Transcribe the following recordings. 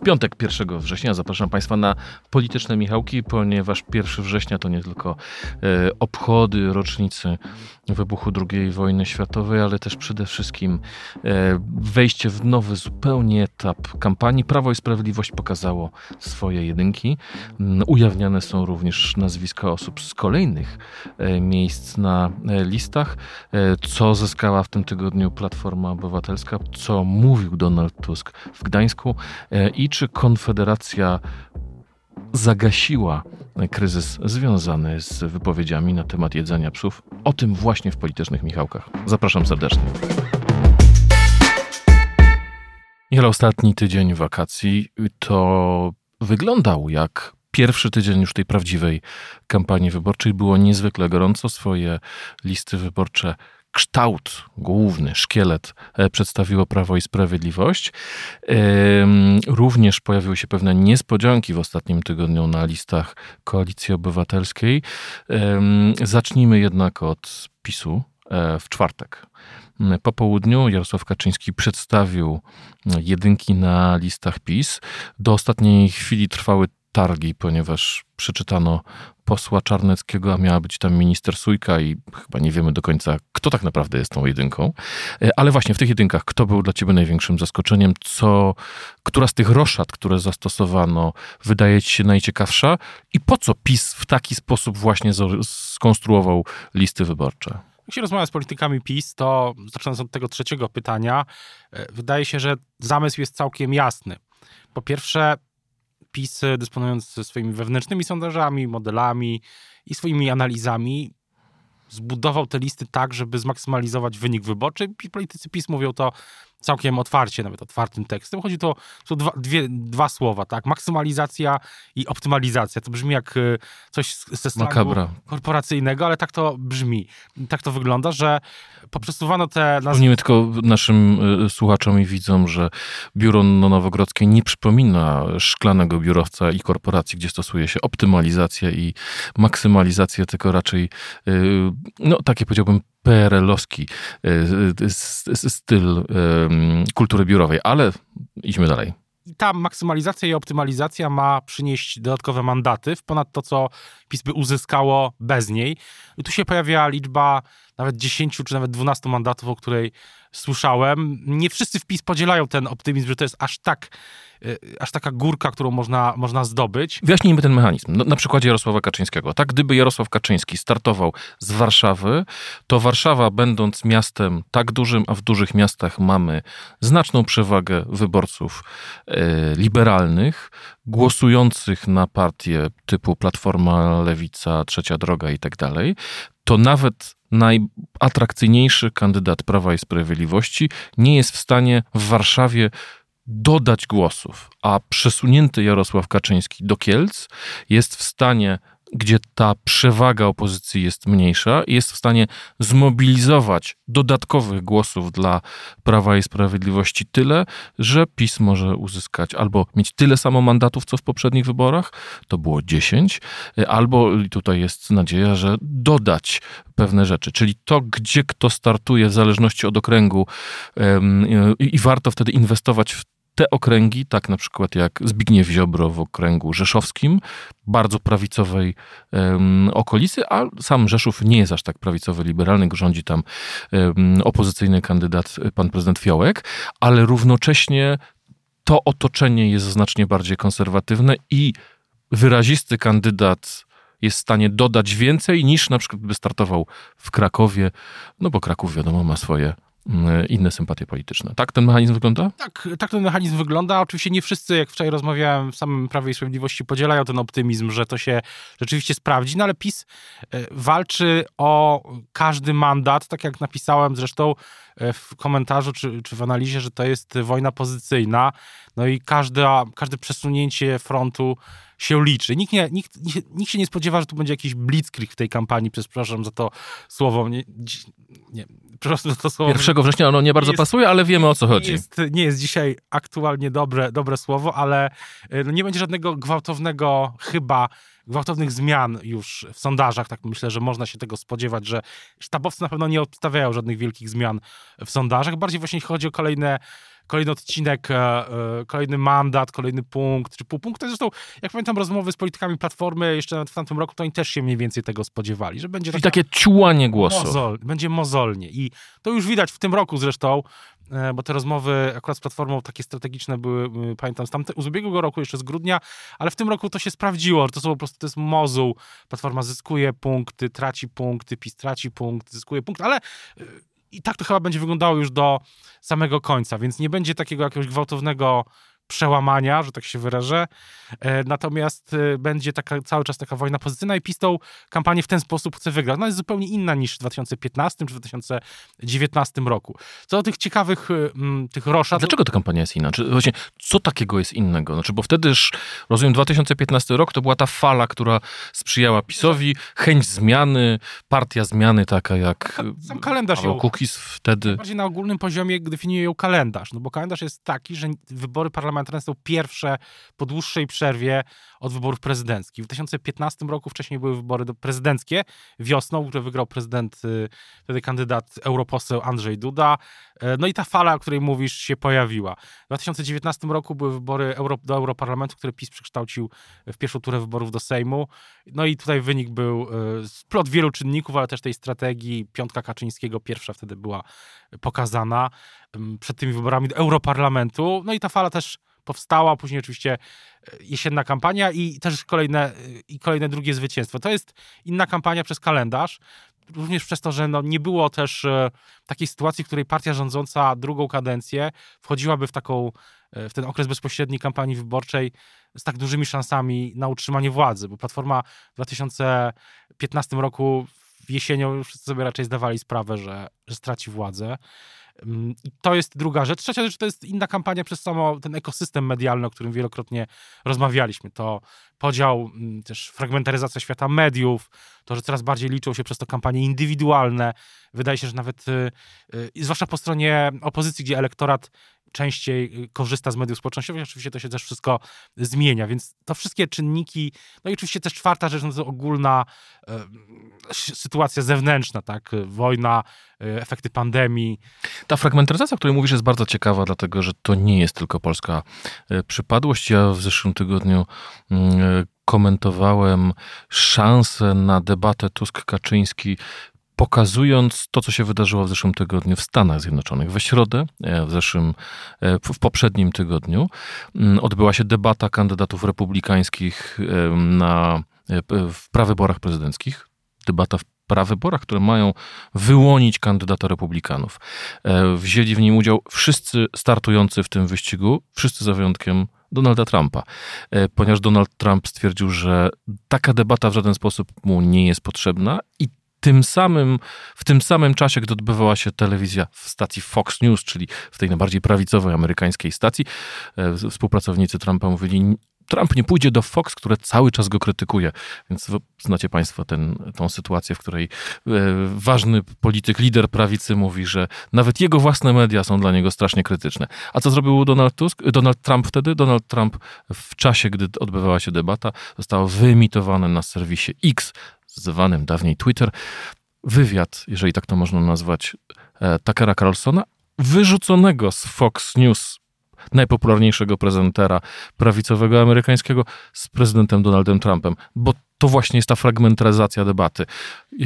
W piątek 1 września zapraszam Państwa na polityczne Michałki, ponieważ 1 września to nie tylko e, obchody rocznicy wybuchu II wojny światowej, ale też przede wszystkim e, wejście w nowy zupełnie etap kampanii. Prawo i Sprawiedliwość pokazało swoje jedynki. Mm, ujawniane są również nazwiska osób z kolejnych e, miejsc na listach. Co zyskała w tym tygodniu Platforma Obywatelska, co mówił Donald Tusk w Gdańsku i czy Konfederacja zagasiła kryzys związany z wypowiedziami na temat jedzenia psów. O tym właśnie w politycznych Michałkach. Zapraszam serdecznie. Michał, ostatni tydzień wakacji to wyglądał jak pierwszy tydzień już tej prawdziwej kampanii wyborczej. Było niezwykle gorąco. Swoje listy wyborcze kształt główny, szkielet e, przedstawiło Prawo i Sprawiedliwość. Również pojawiły się pewne niespodzianki w ostatnim tygodniu na listach Koalicji Obywatelskiej. Zacznijmy jednak od PiSu e, w czwartek. Po południu Jarosław Kaczyński przedstawił jedynki na listach PiS. Do ostatniej chwili trwały targi, ponieważ przeczytano posła Czarneckiego, a miała być tam minister Sujka i chyba nie wiemy do końca, kto tak naprawdę jest tą jedynką. E, ale właśnie w tych jedynkach, kto był dla ciebie największym zaskoczeniem? Co, która z tych roszad, które zastosowano, wydaje ci się najciekawsza? I po co PiS w taki sposób właśnie skonstruował listy wyborcze? Jak się rozmawia z politykami PiS, to zaczynając od tego trzeciego pytania, e, wydaje się, że zamysł jest całkiem jasny. Po pierwsze, PiS, dysponując swoimi wewnętrznymi sondażami, modelami i swoimi analizami, zbudował te listy tak, żeby zmaksymalizować wynik wyborczy. Politycy PiS mówią to całkiem otwarcie, nawet otwartym tekstem. Chodzi to, są dwa, dwie, dwa słowa, tak? Maksymalizacja i optymalizacja. To brzmi jak y, coś ze slangu korporacyjnego, ale tak to brzmi. Tak to wygląda, że poprzesuwano te... Przypomnijmy tylko naszym y, słuchaczom i widzom, że biuro Nowogrodzkie nie przypomina szklanego biurowca i korporacji, gdzie stosuje się optymalizację i maksymalizację, tylko raczej, y, no takie powiedziałbym, PRL-owski styl kultury biurowej, ale idźmy dalej. I ta maksymalizacja i optymalizacja ma przynieść dodatkowe mandaty w ponad to, co PiS by uzyskało bez niej. I tu się pojawia liczba nawet 10 czy nawet 12 mandatów, o której słyszałem. Nie wszyscy w PiS podzielają ten optymizm, że to jest aż tak Y, aż taka górka, którą można, można zdobyć. Wyjaśnijmy ten mechanizm. No, na przykładzie Jarosława Kaczyńskiego. Tak, gdyby Jarosław Kaczyński startował z Warszawy, to Warszawa, będąc miastem tak dużym, a w dużych miastach mamy znaczną przewagę wyborców e, liberalnych, głosujących na partie typu Platforma, Lewica, Trzecia Droga i tak dalej, to nawet najatrakcyjniejszy kandydat Prawa i Sprawiedliwości nie jest w stanie w Warszawie dodać głosów, a przesunięty Jarosław Kaczyński do Kielc jest w stanie gdzie ta przewaga opozycji jest mniejsza, jest w stanie zmobilizować dodatkowych głosów dla Prawa i Sprawiedliwości tyle, że PiS może uzyskać albo mieć tyle samo mandatów, co w poprzednich wyborach, to było 10, albo tutaj jest nadzieja, że dodać pewne rzeczy, czyli to, gdzie kto startuje w zależności od okręgu i warto wtedy inwestować w te okręgi, tak na przykład jak Zbigniew Ziobro w okręgu rzeszowskim, bardzo prawicowej um, okolicy, a sam Rzeszów nie jest aż tak prawicowy, liberalny, rządzi tam um, opozycyjny kandydat, pan prezydent Fiołek, ale równocześnie to otoczenie jest znacznie bardziej konserwatywne i wyrazisty kandydat jest w stanie dodać więcej niż na przykład by startował w Krakowie, no bo Kraków wiadomo ma swoje inne sympatie polityczne. Tak ten mechanizm wygląda? Tak, tak ten mechanizm wygląda. Oczywiście nie wszyscy, jak wczoraj rozmawiałem w samym Prawie i Sprawiedliwości, podzielają ten optymizm, że to się rzeczywiście sprawdzi, no ale PiS e, walczy o każdy mandat, tak jak napisałem zresztą w komentarzu czy, czy w analizie, że to jest wojna pozycyjna, no i każde, każde przesunięcie frontu się liczy. Nikt, nie, nikt, nikt się nie spodziewa, że tu będzie jakiś blitzkrieg w tej kampanii, przez, przepraszam za to słowo, nie, nie, przepraszam za to słowo. 1 września ono nie bardzo jest, pasuje, ale wiemy o co chodzi. Nie jest, nie jest dzisiaj aktualnie dobre, dobre słowo, ale y, no nie będzie żadnego gwałtownego chyba gwałtownych zmian już w sondażach, tak myślę, że można się tego spodziewać, że sztabowcy na pewno nie obstawiają żadnych wielkich zmian w sondażach. Bardziej właśnie chodzi o kolejne kolejny odcinek, e, e, kolejny mandat, kolejny punkt, czy półpunkt. Zresztą, jak pamiętam rozmowy z politykami Platformy jeszcze w tamtym roku, to oni też się mniej więcej tego spodziewali, że będzie Czyli takie ciułanie głosu. Mozol, będzie mozolnie i to już widać w tym roku zresztą, bo te rozmowy akurat z Platformą takie strategiczne były, pamiętam, z, tamte, z ubiegłego roku, jeszcze z grudnia, ale w tym roku to się sprawdziło, to są po prostu, to jest mozuł. Platforma zyskuje punkty, traci punkty, PiS traci punkt, zyskuje punkt, ale i tak to chyba będzie wyglądało już do samego końca, więc nie będzie takiego jakiegoś gwałtownego przełamania, że tak się wyrażę. E, natomiast e, będzie taka, cały czas taka wojna pozycyjna i PiS tą kampanię w ten sposób chce wygrać. Ona jest zupełnie inna niż w 2015 czy 2019 roku. Co do tych ciekawych m, tych roszad... Dlaczego ta kampania jest inna? Czy właśnie, co takiego jest innego? Znaczy, bo wtedyż, rozumiem, 2015 rok to była ta fala, która sprzyjała PiSowi, chęć zmiany, partia zmiany taka jak... Sam kalendarz ją... Cookies wtedy... Bardziej na ogólnym poziomie definiuje ją kalendarz, no bo kalendarz jest taki, że wybory parlamentarne parlamentarne są pierwsze po dłuższej przerwie od wyborów prezydenckich. W 2015 roku wcześniej były wybory prezydenckie wiosną, które wygrał prezydent, y, wtedy kandydat europoseł Andrzej Duda. E, no i ta fala, o której mówisz, się pojawiła. W 2019 roku były wybory Euro, do Europarlamentu, które PiS przekształcił w pierwszą turę wyborów do Sejmu. No i tutaj wynik był splot wielu czynników, ale też tej strategii. Piątka Kaczyńskiego pierwsza wtedy była pokazana przed tymi wyborami do Europarlamentu. No i ta fala też powstała, później oczywiście e, jesienna kampania i też kolejne, i kolejne drugie zwycięstwo. To jest inna kampania przez kalendarz, również przez to, że no nie było też e, takiej sytuacji, w której partia rządząca drugą kadencję wchodziłaby w taką, e, w ten okres bezpośredniej kampanii wyborczej z tak dużymi szansami na utrzymanie władzy, bo Platforma w 2015 roku jesienią wszyscy sobie raczej zdawali sprawę, że, że straci władzę. To jest druga rzecz. Trzecia rzecz to jest inna kampania przez samo ten ekosystem medialny, o którym wielokrotnie rozmawialiśmy. To podział, też fragmentaryzacja świata mediów, to, że coraz bardziej liczą się przez to kampanie indywidualne. Wydaje się, że nawet, y, y, zwłaszcza po stronie opozycji, gdzie elektorat częściej y, korzysta z mediów społecznościowych. Oczywiście to się też wszystko zmienia, więc to wszystkie czynniki, no i oczywiście też czwarta rzecz, no to ogólna e, sytuacja zewnętrzna, tak, wojna, e, efekty pandemii. Ta fragmentaryzacja, o której mówisz, jest bardzo ciekawa, dlatego że to nie jest tylko polska e, przypadłość. Ja w zeszłym tygodniu mm, e, komentowałem szansę na debatę Tusk-Kaczyński pokazując to, co się wydarzyło w zeszłym tygodniu w Stanach Zjednoczonych. We środę, e, w zeszłym, e, w poprzednim tygodniu, mm, odbyła się debata kandydatów republikańskich e, na, w prawyborach prezydenckich. Debata w prawyborach, które mają wyłonić kandydata republikanów. Wzięli w nim udział wszyscy startujący w tym wyścigu, wszyscy za wyjątkiem Donalda Trumpa, ponieważ Donald Trump stwierdził, że taka debata w żaden sposób mu nie jest potrzebna i tym samym, w tym samym czasie, gdy odbywała się telewizja w stacji Fox News, czyli w tej najbardziej prawicowej amerykańskiej stacji, e, współpracownicy Trumpa mówili, Trump nie pójdzie do Fox, które cały czas go krytykuje. Więc znacie Państwo ten, tą sytuację, w której e, ważny polityk, lider prawicy mówi, że nawet jego własne media są dla niego strasznie krytyczne. A co zrobił Donald Tusk? Donald Trump wtedy? Donald Trump w czasie, gdy odbywała się debata, został wyemitowany na serwisie X zwanym dawniej Twitter, wywiad, jeżeli tak to można nazwać, e, Tuckera Carlsona, wyrzuconego z Fox News, najpopularniejszego prezentera prawicowego amerykańskiego, z prezydentem Donaldem Trumpem, bo to właśnie jest ta fragmentaryzacja debaty.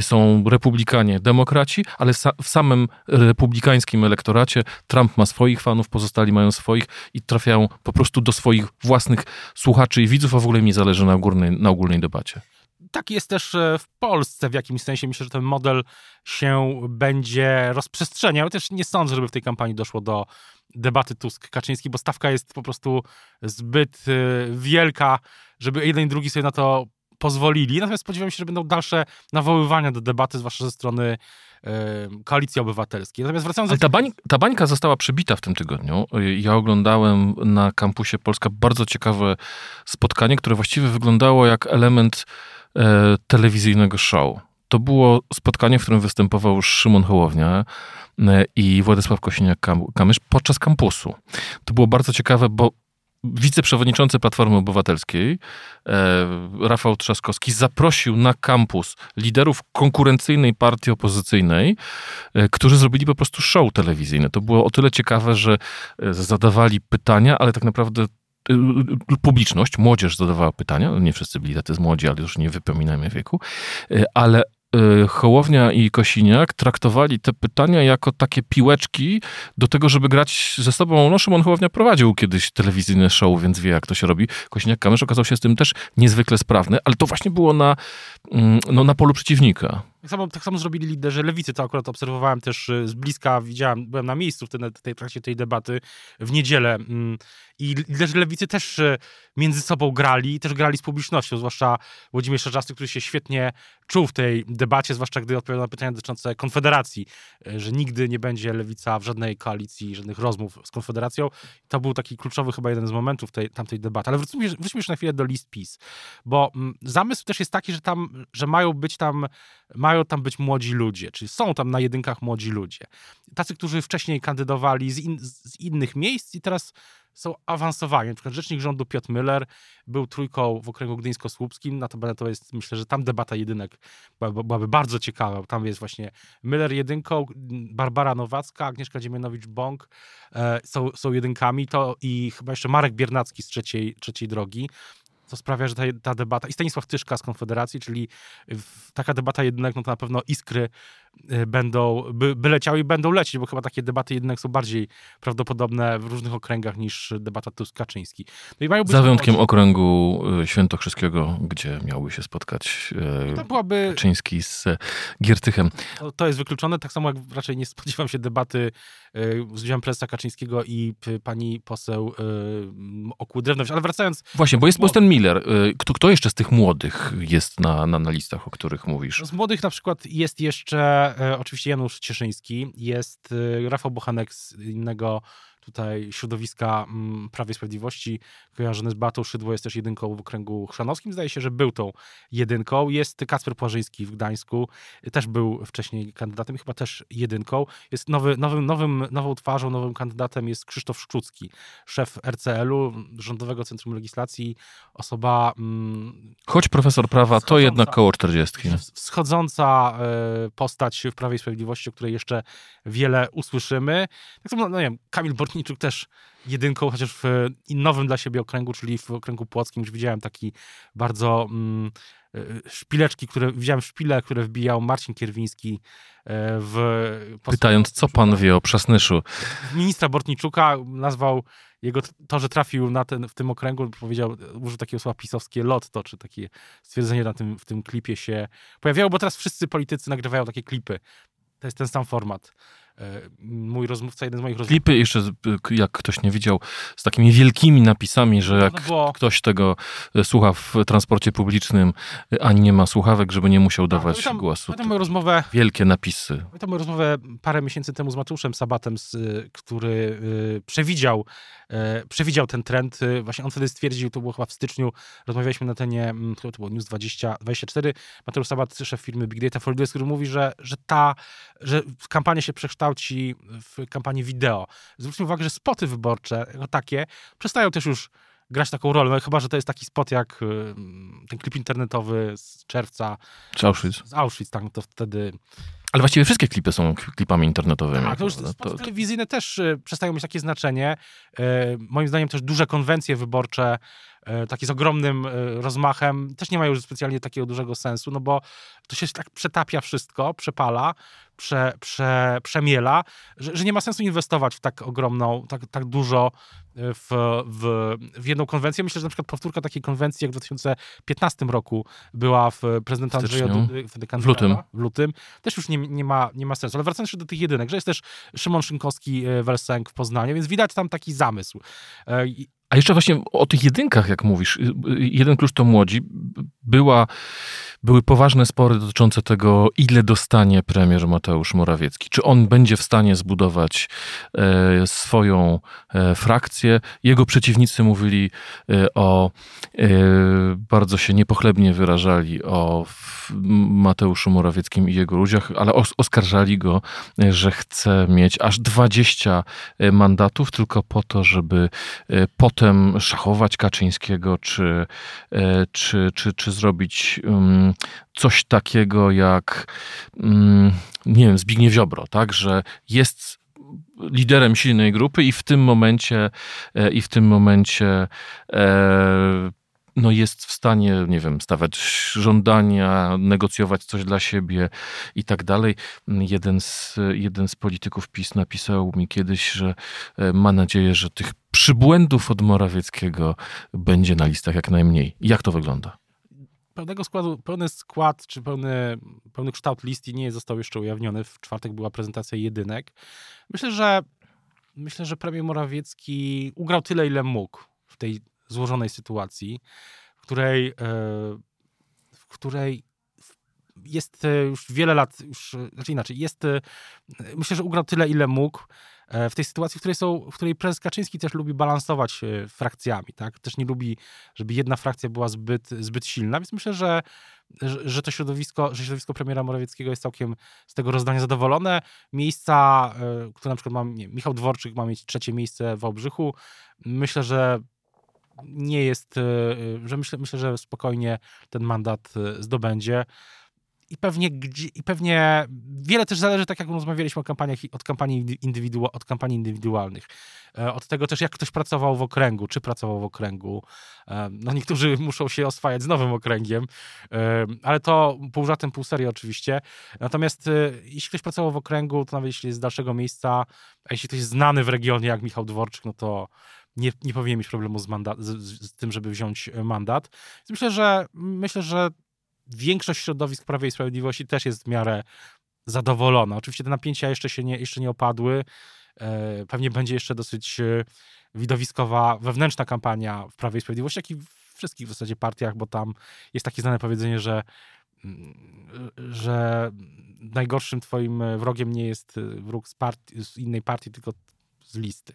Są republikanie, demokraci, ale w samym republikańskim elektoracie Trump ma swoich fanów, pozostali mają swoich i trafiają po prostu do swoich własnych słuchaczy i widzów, a w ogóle nie zależy na ogólnej, na ogólnej debacie tak jest też e, w Polsce w jakimś sensie. Myślę, że ten model się będzie rozprzestrzeniał. Też nie sądzę, żeby w tej kampanii doszło do debaty Tusk-Kaczyński, bo stawka jest po prostu zbyt e, wielka, żeby jeden i drugi sobie na to pozwolili. Natomiast spodziewam się, że będą dalsze nawoływania do debaty, zwłaszcza ze strony Koalicji Obywatelskiej. Natomiast wracając do... ta, bań, ta bańka została przybita w tym tygodniu. Ja oglądałem na kampusie Polska bardzo ciekawe spotkanie, które właściwie wyglądało jak element e, telewizyjnego show. To było spotkanie, w którym występował Szymon Hołownia e, i Władysław Kosiniak-Kamysz podczas kampusu. To było bardzo ciekawe, bo wiceprzewodniczący Platformy Obywatelskiej, e, Rafał Trzaskowski, zaprosił na kampus liderów konkurencyjnej partii opozycyjnej, e, którzy zrobili po prostu show telewizyjne. To było o tyle ciekawe, że e, zadawali pytania, ale tak naprawdę publiczność, młodzież zadawała pytania, nie wszyscy byli tacy młodzi, ale już nie wypominajmy wieku, ale Y, Hołownia i Kosiniak traktowali te pytania jako takie piłeczki do tego, żeby grać ze sobą. No, Szymon Hołownia prowadził kiedyś telewizyjne show, więc wie, jak to się robi. Kosiniak-Kamysz okazał się z tym też niezwykle sprawny, ale to właśnie było na, mm, no, na polu przeciwnika. Tak samo, tak samo zrobili liderzy lewicy, to akurat obserwowałem też y, z bliska, widziałem, byłem na miejscu w tej, tej trakcie tej debaty w niedzielę mm, i liderzy lewicy też y, między sobą grali, też grali z publicznością, zwłaszcza Włodzimierz Czarzasty, który się świetnie czuł w tej debacie, zwłaszcza gdy odpowiadał na pytania dotyczące Konfederacji, y, że nigdy nie będzie lewica w żadnej koalicji, żadnych rozmów z Konfederacją. To był taki kluczowy chyba jeden z momentów tej, tamtej debaty. Ale wróćmy, wróćmy już na chwilę do list PiS, bo mm, zamysł też jest taki, że tam, że mają być tam mają tam być młodzi ludzie, czyli są tam na jedynkach młodzi ludzie. Tacy, którzy wcześniej kandydowali z, in, z innych miejsc i teraz są awansowani. Na przykład rzecznik rządu Piotr Müller był trójką w okręgu gdyńsko-słupskim, natomiast to jest, myślę, że tam debata jedynek byłaby, byłaby bardzo ciekawa. Tam jest właśnie Müller jedynką, Barbara Nowacka, Agnieszka Dziemianowicz-Bąk e, są, są jedynkami, to i chyba jeszcze Marek Biernacki z trzeciej, trzeciej drogi co sprawia, że ta, ta, debata, i Stanisław Tyszka z Konfederacji, czyli taka debata jednak, no to na pewno iskry będą, by, by leciały i będą lecieć, bo chyba takie debaty jednak są bardziej prawdopodobne w różnych okręgach niż debata Tusk-Kaczyński. No Za wyjątkiem okręgu y, świętokrzyskiego, gdzie miałby się spotkać y, to byłaby... Kaczyński z Giertychem. To, to, jest wykluczone, tak samo jak raczej nie spodziewam się debaty z udziałem prezesa Kaczyńskiego i pani poseł Okłudrewność, ale wracając... Właśnie, bo jest, bo ten Miller. Y, kto, kto jeszcze z tych młodych jest na, na, na listach, o których mówisz? Z młodych na przykład jest jeszcze e, oczywiście Janusz Cieszyński, jest e, Rafał Bochanek z innego tutaj środowiska mm, Prawie i Sprawiedliwości, kojarzony z Batą Szydło, jest też jedynką w okręgu chrzanowskim. Zdaje się, że był tą jedynką. Jest Kacper Płażyński w Gdańsku, też był wcześniej kandydatem, chyba też jedynką. Jest nowy, nowym, nowym, nową twarzą, nowym kandydatem jest Krzysztof Szczucki, szef RCL-u, Rządowego Centrum Legislacji, osoba... Mm, Choć profesor prawa, to jednak koło 40. Wschodząca e, postać w Prawie i Sprawiedliwości, o której jeszcze wiele usłyszymy. Tak samo, no nie wiem, Kamil Bort Bortniczuk też jedynką, chociaż w nowym dla siebie okręgu, czyli w okręgu płockim, już widziałem taki bardzo mm, e, szpileczki, które widziałem szpile, które wbijał Marcin Kierwiński e, w... Pytając, co pan wie o Przasnyszu? Ministra Bortniczuka nazwał jego to, że trafił na ten, w tym okręgu, powiedział, użył takiego słowa pisowskie lotto, czy takie stwierdzenie na tym, w tym klipie się pojawiało, bo teraz wszyscy politycy nagrywają takie klipy. To jest ten sam format. E, mój rozmówca, jeden z moich rozmówców. Klipy jeszcze, jak ktoś nie widział, z takimi wielkimi napisami, że jak no bo... ktoś tego e, słucha w transporcie publicznym, e, ani nie ma słuchawek, żeby nie musiał dawać tam, głosu. Pamiętam moją rozmowę... Wielkie napisy. Pamiętam moją rozmowę parę miesięcy temu z Matuszem Sabatem, który przewidział, przewidział ten trend. Właśnie on wtedy stwierdził, to było chyba w styczniu, rozmawialiśmy na tenie, mm, to było News 20, 24, Mateusz Sabat, szef firmy Big Data for który mówi, że, że ta, że kampania się przekształca kształci w kampanii wideo. Zwróćmy uwagę, że spoty wyborcze jako takie przestają też już grać taką rolę, no, chyba, że to jest taki spot jak y, ten klip internetowy z czerwca. Z Auschwitz. Z Auschwitz, tak, no to wtedy... Ale właściwie wszystkie klipy są klipami internetowymi. Tak, to już to... telewizyjne też y, przestają mieć takie znaczenie. Y, moim zdaniem też duże konwencje wyborcze E, taki z ogromnym rozmachem, też nie mają już specjalnie takiego dużego sensu, no bo to się tak przetapia wszystko, przepala, prze, prze, przemiela, że, że nie ma sensu inwestować w tak ogromną, tak, tak dużo e, w, w, w jedną konwencję. Myślę, że na przykład powtórka takiej konwencji jak w 2015 roku była w prezydenta Andrzeja Dudy, w lutym. w lutym, też już nie, nie, ma, nie ma sensu. Ale wracając jeszcze do tych jedynek, że jest też Szymon Szynkowski-Welsenk w Poznaniu, więc widać tam taki zamysł. A jeszcze właśnie o tych jedynkach, jak mówisz, jeden klucz to młodzi. była były poważne spory dotyczące tego, ile dostanie premier Mateusz Morawiecki. Czy on będzie w stanie zbudować e, swoją e, frakcję? Jego przeciwnicy mówili e, o, bardzo się niepochlebnie wyrażali o Mateuszu Morawieckim i jego ludziach, ale os oskarżali go, że chce mieć aż 20 e, mandatów tylko po to, żeby potem szachować Kaczyńskiego, czy, czy, czy, czy zrobić um, coś takiego jak, mm, nie wiem, Zbigniew Ziobro, tak, że jest liderem silnej grupy i w tym momencie e, i w tym momencie e, no jest w stanie, nie wiem, stawiać żądania, negocjować coś dla siebie i tak dalej. Jeden z, jeden z polityków PiS napisał mi kiedyś, że e, ma nadzieję, że tych przybłędów od Morawieckiego będzie na listach jak najmniej. Jak to wygląda? Pełnego składu, pełny skład, czy pełny, pełny kształt listy nie został jeszcze ujawniony. W czwartek była prezentacja jedynek. Myślę, że myślę, że premier Morawiecki ugrał tyle, ile mógł w tej złożonej sytuacji, w której, e, w której jest e, już wiele lat, już, znaczy inaczej, jest, e, myślę, że ugrał tyle, ile mógł. E, w tej sytuacji, w której, są, w której prezes Kaczyński też lubi balansować e, frakcjami, tak? Też nie lubi, żeby jedna frakcja była zbyt, zbyt silna, więc myślę, że, że to środowisko, że środowisko premiera Morawieckiego jest całkiem z tego rozdania zadowolone. Miejsca, e, które na przykład mam, nie, Michał Dworczyk ma mieć trzecie miejsce w Wałbrzychu, myślę, że nie jest, że myślę, myślę, że spokojnie ten mandat zdobędzie i pewnie, i pewnie wiele też zależy, tak jak rozmawialiśmy o kampaniach, od kampanii, indywidua, od kampanii indywidualnych. E, od tego też, jak ktoś pracował w okręgu, czy pracował w okręgu. E, no niektórzy muszą się oswajać z nowym okręgiem, e, ale to pół żartem, pół serio oczywiście. Natomiast jeśli ktoś pracował w okręgu, to nawet jeśli jest z dalszego miejsca, a jeśli ktoś jest znany w regionie, jak Michał Dworczyk, no to nie, nie powinien mieć problemu z, mandat, z, z, tym, żeby wziąć mandat. Myślę, że myślę, że większość środowisk Prawej i Sprawiedliwości też jest w miarę zadowolona. Oczywiście te napięcia jeszcze się nie, jeszcze nie opadły. E, pewnie będzie jeszcze dosyć e, widowiskowa wewnętrzna kampania w Prawie i Sprawiedliwości, jak i w wszystkich w zasadzie partiach, bo tam jest takie znane powiedzenie, że mm, że najgorszym twoim wrogiem nie jest wróg z, partii, z innej partii, tylko z listy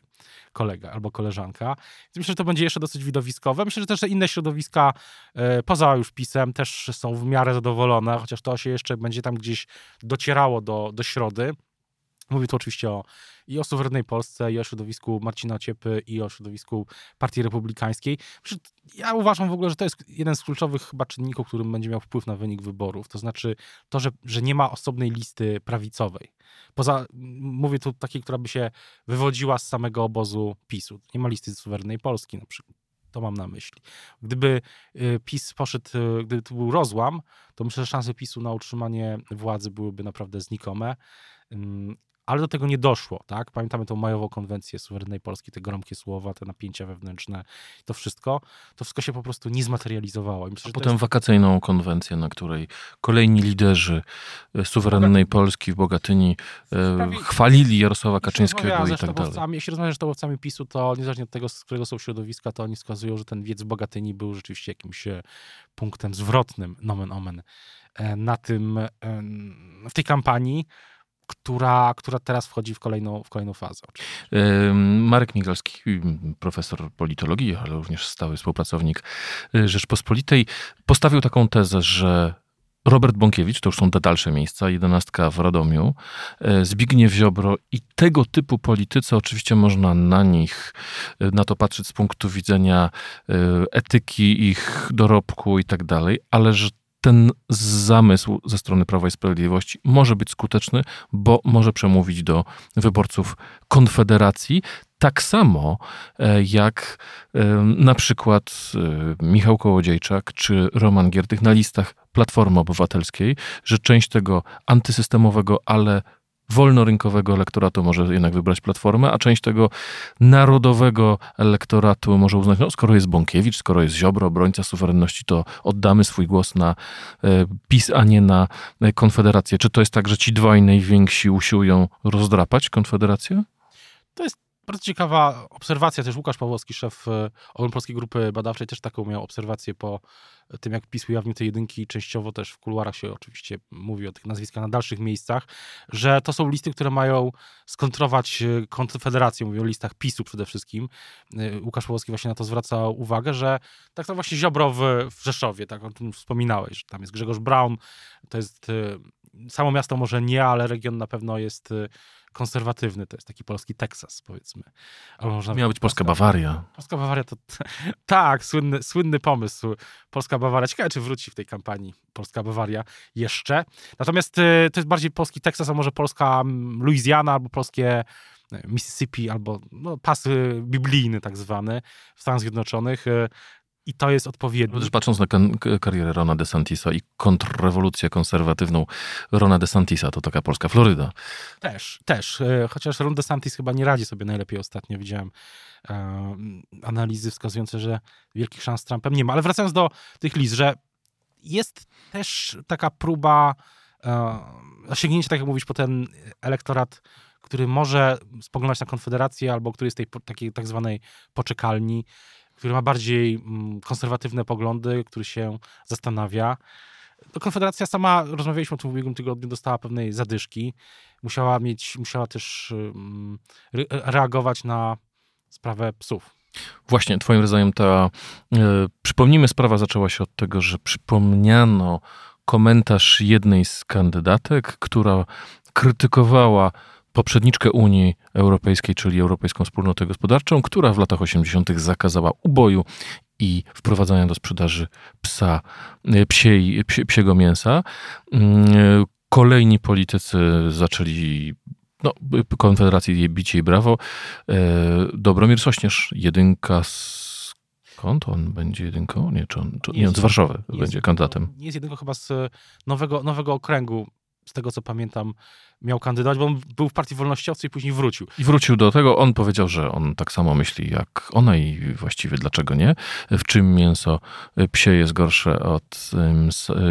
kolega albo koleżanka. Myślę, że to będzie jeszcze dosyć widowiskowe. Myślę, że też inne środowiska e, poza już pisem też są w miarę zadowolone, chociaż to się jeszcze będzie tam gdzieś docierało do, do środy. Mówię tu oczywiście o, i o suwerennej Polsce, i o środowisku Marcina Ciepy, i o środowisku Partii Republikańskiej. Ja uważam w ogóle, że to jest jeden z kluczowych chyba czynników, którym będzie miał wpływ na wynik wyborów. To znaczy to, że, że nie ma osobnej listy prawicowej. Poza, mówię tu takiej, która by się wywodziła z samego obozu PiSu. Nie ma listy suwerennej Polski na przykład. To mam na myśli. Gdyby y, PiS poszedł, y, gdyby to był rozłam, to myślę, że szanse PiSu na utrzymanie władzy byłyby naprawdę znikome ale do tego nie doszło, tak? Pamiętamy tą majową konwencję suwerennej Polski, te gromkie słowa, te napięcia wewnętrzne, to wszystko, to wszystko się po prostu nie zmaterializowało. Myślę, A potem jest... wakacyjną konwencję, na której kolejni liderzy e, suwerennej Polski w Bogatyni e, Sprawi... chwalili Jarosława Kaczyńskiego i tak dalej. Jeśli rozmawiasz z sztabowcami PiSu, to niezależnie od tego, z którego są środowiska, to oni wskazują, że ten wiec w Bogatyni był rzeczywiście jakimś e, punktem zwrotnym, nomen omen, na tym, w tej kampanii która, która teraz wchodzi w kolejną, w kolejną fazę. Marek Migalski, profesor politologii, ale również stały współpracownik y, Rzeczpospolitej, postawił taką tezę, że Robert Bąkiewicz, to już są te dalsze miejsca, jedenastka w Radomiu, y, Zbigniew Ziobro i tego typu politycy, oczywiście można na nich, y, na to patrzeć z punktu widzenia etyki ich dorobku i tak dalej, ale że ten zamysł ze strony Prawa i Sprawiedliwości może być skuteczny, bo może przemówić do wyborców Konfederacji. Tak samo e, jak e, na przykład e, Michał Kołodziejczak czy Roman Giertych na listach Platformy Obywatelskiej, że część tego antysystemowego, ale wolnorynkowego elektoratu może jednak wybrać Platformę, a część tego narodowego elektoratu może uznać, no skoro jest Bąkiewicz, skoro jest Ziobro, obrońca suwerenności, to oddamy swój głos na e, PiS, a nie na e, Konfederację. Czy to jest tak, że ci dwaj najwięksi usiłują rozdrapać Konfederację? To jest Bardzo ciekawa obserwacja też Łukasz Pawłowski, szef Ogólnopolskiej Grupy Badawczej, też taką miał obserwację po tym, jak PiS ujawnił te jedynki, częściowo też w kuluarach się oczywiście mówi o tych nazwiskach na dalszych miejscach, że to są listy, które mają skontrować e, Konfederację, mówią o listach PiSu przede wszystkim. E, Łukasz Pawłowski właśnie na to zwraca uwagę, że tak to właśnie Ziobro w, w Rzeszowie, tak o tym wspominałeś, że tam jest Grzegorz Braun, to jest samo miasto może nie, ale region na pewno jest konserwatywny, to jest taki polski Teksas, powiedzmy. Albo można Miała być Polska Bawaria. Polska Bawaria to tak, słynny, słynny pomysł. Polska Bawaria. Ciekawe, czy wróci w tej kampanii Polska Bawaria jeszcze. Natomiast y, to jest bardziej polski Teksas, a może polska Louisiana albo polskie y, Mississippi, albo no, pas biblijny tak zwany w Stanach Zjednoczonych. I to jest odpowiednie. Też patrząc na karierę Rona DeSantisa i kontrrewolucję konserwatywną Rona DeSantisa, to taka polska Floryda. Też, też. E, chociaż Ron DeSantis chyba nie radzi sobie najlepiej ostatnio. Widziałem e, analizy wskazujące, że wielkich szans z Trumpem nie ma. Ale wracając do tych list, że jest też taka próba e, osiągnięcia, tak jak mówisz, po ten elektorat który może spoglądać na Konfederację albo który jest tej takiej tak zwanej poczekalni który ma bardziej mm, konserwatywne poglądy, który się zastanawia. No, Konfederacja sama, rozmawialiśmy o tym w ubiegłym tygodniu, dostała pewnej zadyszki. Musiała mieć, musiała też mm, reagować na sprawę psów. Właśnie, twoim rodzajem ta, e, przypomnijmy, sprawa zaczęła się od tego, że przypomniano komentarz jednej z kandydatek, która krytykowała poprzedniczkę Unii Europejskiej, czyli Europejską Wspólnotę Gospodarczą, która w latach 80. zakazała uboju i wprowadzania do sprzedaży psa, e, psiej, psie, psiego mięsa. Mm, kolejni politycy zaczęli no, Konfederacji bicie i brawo. E, Dobromir Sośnierz, jedynka Skąd on będzie jedynką? Nie, czy on, czy, nie, on z Warszawy będzie kandydatem. Nie jest jedynką chyba z nowego, nowego okręgu z tego co pamiętam, miał kandydować, bo on był w Partii Wolnościowcy i później wrócił. I wrócił do tego. On powiedział, że on tak samo myśli jak ona i właściwie dlaczego nie. W czym mięso psie jest gorsze od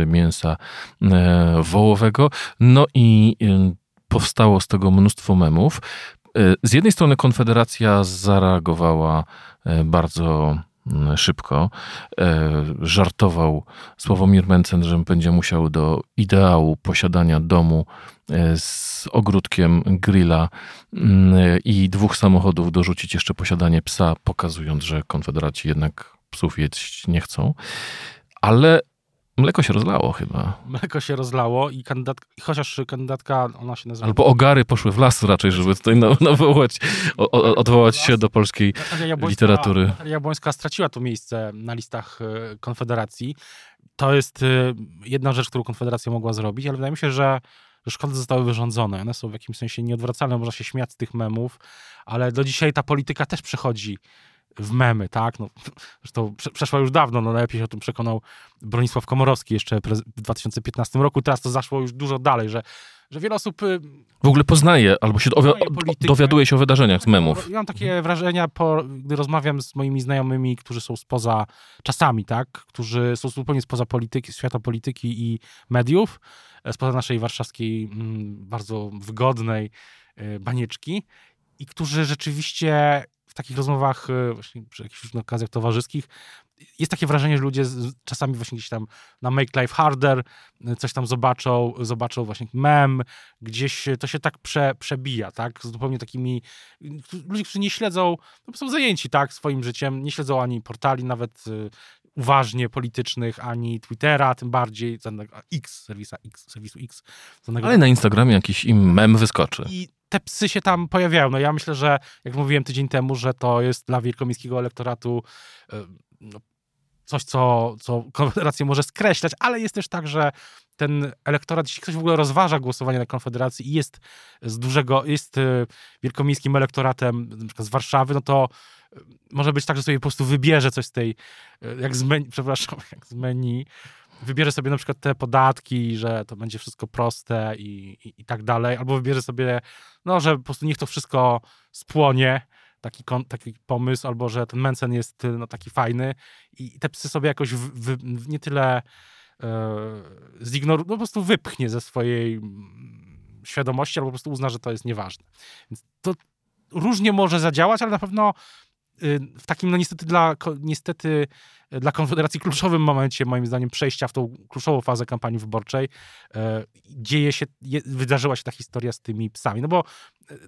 mięsa e, wołowego. No i powstało z tego mnóstwo memów. E, z jednej strony Konfederacja zareagowała e, bardzo szybko. E, żartował Sławomir Mencen, że będzie musiał do ideału posiadania domu e, z ogródkiem grilla mm, i dwóch samochodów dorzucić jeszcze posiadanie psa, pokazując, że konfederaci jednak psów jeść nie chcą. Ale Mleko się rozlało chyba. Mleko się rozlało i kandydatka, chociaż kandydatka, ona się nazywa... Albo ogary poszły w las raczej, żeby tutaj nawołać, odwołać się do polskiej literatury. Natalia Jabłońska straciła to miejsce na listach e, Konfederacji. To jest e, jedna rzecz, którą Konfederacja mogła zrobić, ale wydaje mi się, że że szkody zostały wyrządzone. One są w jakimś sensie nieodwracalne, można się śmiać z tych memów, ale do dzisiaj ta polityka też przechodzi w memy, tak? No, zresztą przeszła już dawno, no najlepiej się o tym przekonał Bronisław Komorowski jeszcze w 2015 roku. Teraz to zaszło już dużo dalej, że, że wiele osób... Y, w ogóle poznaje albo się dowiaduje się o wydarzeniach z memów. Ja mam takie wrażenia, po, gdy rozmawiam z moimi znajomymi, którzy są spoza czasami, tak? Którzy są zupełnie spoza polityki, świata polityki i mediów, e, spoza naszej warszawskiej, mm, bardzo wygodnej e, banieczki i którzy rzeczywiście takich rozmowach, e, właśnie przy jakichś okazjach towarzyskich, jest takie wrażenie, że ludzie czasami właśnie gdzieś tam na Make Life Harder e, coś tam zobaczą, zobaczą właśnie mem, gdzieś to się tak prze, przebija, tak, z zupełnie takimi, ludzie, którzy nie śledzą, no są zajęci, tak, swoim życiem, nie śledzą ani portali, nawet e, uważnie politycznych, ani Twittera, tym bardziej X, serwisa X, serwisu X. Ale na Instagramie jakiś im mem wyskoczy. I te psy się tam pojawiają. No ja myślę, że jak mówiłem tydzień temu, że to jest dla wielkomiejskiego elektoratu e, no, coś, co, co Konfederacja może skreślać, ale jest też tak, że ten elektorat, jeśli ktoś w ogóle rozważa głosowanie na Konfederacji i jest z dużego, jest e, wielkomiejskim elektoratem, na z Warszawy, no to e, może być tak, że sobie po prostu wybierze coś z tej, jak z menu, przepraszam, jak z menu, wybierze sobie na przykład te podatki, że to będzie wszystko proste i, i, i, tak dalej, albo wybierze sobie, no, że po prostu niech to wszystko spłonie, taki, taki pomysł, albo że ten Mensen jest no, taki fajny i te psy sobie jakoś w, w, nie tyle e, zignorują, no, po prostu wypchnie ze swojej mm, świadomości, albo po prostu uzna, że to jest nieważne. Więc to różnie może zadziałać, ale na pewno y, w takim, no niestety dla, niestety dla Konfederacji kluczowym momencie, moim zdaniem, przejścia w tą kluczową fazę kampanii wyborczej, e, dzieje się, wydarzyła się ta historia z tymi psami. No bo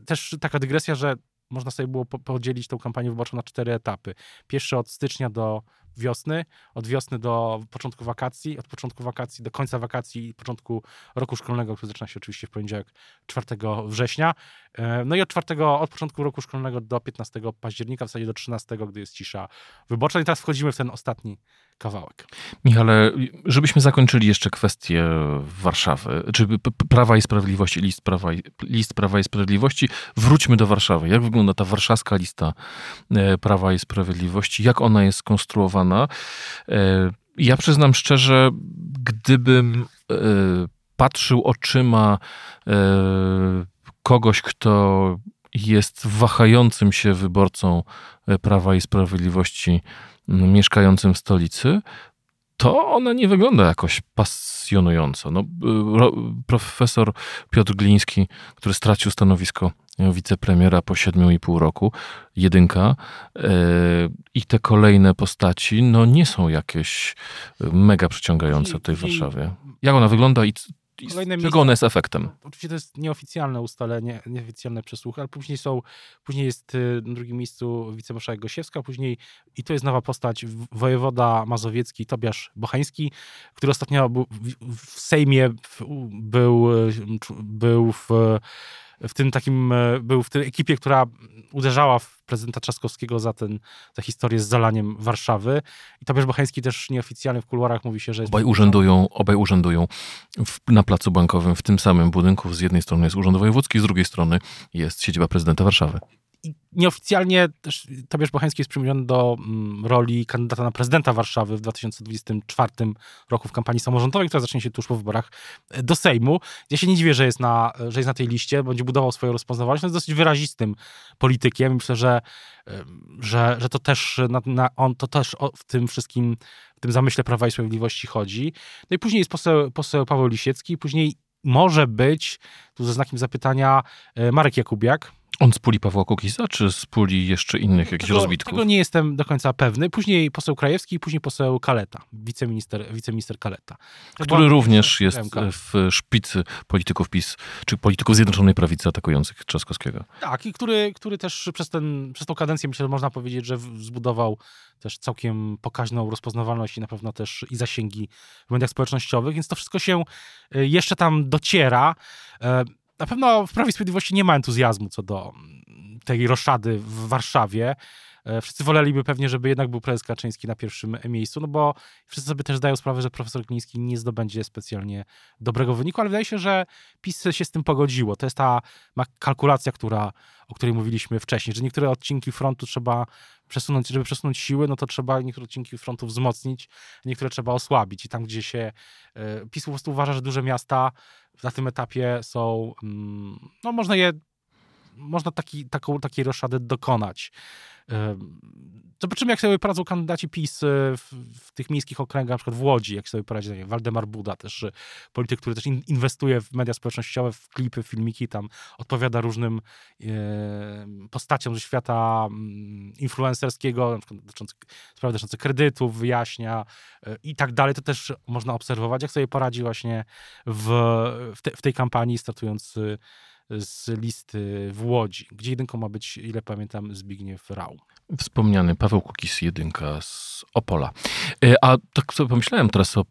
też taka dygresja, że można sobie było podzielić tą kampanię wyborczą na cztery etapy. Pierwszy od stycznia do wiosny, od wiosny do początku wakacji, od początku wakacji do końca wakacji i początku roku szkolnego, który zaczyna się oczywiście w poniedziałek 4 września. E, no i od 4, od początku roku szkolnego do 15 października, w zasadzie do 13, gdy jest cisza wyborcza. I teraz wchodzimy w ten ostatni kawałek. Michale, żebyśmy zakończyli jeszcze kwestię Warszawy, czy Prawa i Sprawiedliwości, list Prawa, i, list Prawa i Sprawiedliwości, wróćmy do Warszawy. Jak wygląda ta warszawska lista e, Prawa i Sprawiedliwości? Jak ona jest skonstruowana? E, ja przyznam szczerze, gdybym e, patrzył oczyma kogoś, kto jest wahającym się wyborcą Prawa i Sprawiedliwości mieszkającym w stolicy, to ona nie wygląda jakoś pasjonująco. No, profesor Piotr Gliński, który stracił stanowisko wicepremiera po siedmiu i pół roku, jedynka yy, i te kolejne postaci, no nie są jakieś mega przyciągające w tej Warszawie. Jak ona wygląda i Kolejne czego ona jest efektem? Oczywiście to jest nieoficjalne ustalenie, nieoficjalne przesłuchy, ale później są, później jest y, na drugim miejscu wicemarszałek Gosiewska, później i to jest nowa postać, wojewoda mazowiecki Tobiasz Bochański, który ostatnio był w Sejmie był, y, był w w tym takim, e, był w tej ekipie, która uderzała w prezydenta Trzaskowskiego za ten, za historię z zalaniem Warszawy. I Tobiasz Bocheński też nieoficjalnie w kuluarach mówi się, że... Obaj urzędują, obaj urzędują w, na Placu Bankowym w tym samym budynku. Z jednej strony jest Urząd Wojewódzki, z drugiej strony jest siedziba prezydenta Warszawy i nieoficjalnie też Tobiasz Bocheński jest przymieniony do mm, roli kandydata na prezydenta Warszawy w 2024 roku w kampanii samorządowej, która zacznie się tuż po wyborach e, do Sejmu. Ja się nie dziwię, że jest na, że jest na tej liście, będzie budował swoją rozpoznawalność. No jest dosyć wyrazistym politykiem. Myślę, że, że, że to też na, na, on to też w tym wszystkim, w tym zamyśle Prawa i Sprawiedliwości chodzi. No i później jest poseł, poseł Paweł Lisiecki, później może być, tu ze znakiem zapytania, e, Marek Jakubiak, on z puli Pawła Kukiza, czy z puli jeszcze innych jakichś tego, rozbitków? Tego nie jestem do końca pewny. Później poseł Krajewski, później poseł Kaleta, wiceminister, wiceminister Kaleta. To Który również jest w szpicy polityków PiS, czy polityków Zjednoczonej Prawicy atakujących Trzaskowskiego. Tak, i który, który też przez, ten, przez tą kadencję, myślę, że można powiedzieć, że zbudował też całkiem pokaźną rozpoznawalność i na pewno też i zasięgi w mediach społecznościowych, więc to wszystko się y, jeszcze tam dociera. Na pewno w Prawie Sprawiedliwości nie ma entuzjazmu co do mm, tej roszady w Warszawie. E, wszyscy woleliby pewnie, żeby jednak był prezes Kaczyński na pierwszym miejscu, no bo wszyscy sobie też zdają sprawę, że profesor Gliński nie zdobędzie specjalnie dobrego wyniku, ale wydaje się, że PiS się z tym pogodziło. To jest ta kalkulacja, która, o której mówiliśmy wcześniej, że niektóre odcinki frontu trzeba przesunąć, żeby przesunąć siły, no to trzeba niektóre odcinki frontu wzmocnić, niektóre trzeba osłabić. I tam, gdzie się e, PiS po prostu uważa, że duże miasta na tym etapie są, mm, no można je, można taki, taką, takiej roszadę dokonać. Zobaczymy, jak sobie poradzą kandydaci PiS e, w, w, tych miejskich okręgach, na przykład w Łodzi, jak sobie poradzi nie, Waldemar Buda, też e, polityk, który też inwestuje w media społecznościowe, w klipy, filmiki, tam odpowiada różnym e, postaciom ze świata mm, influencerskiego, na przykład sprawy dotyczące kredytów, wyjaśnia e, i tak dalej. To też można obserwować, jak sobie poradzi właśnie w, w, te, w tej kampanii, startując z listy w Łodzi, gdzie jedynką ma być, ile pamiętam, Zbigniew Rał. Wspomniany Paweł Kukis, jedynka z Opola. E, a tak sobie pomyślałem teraz o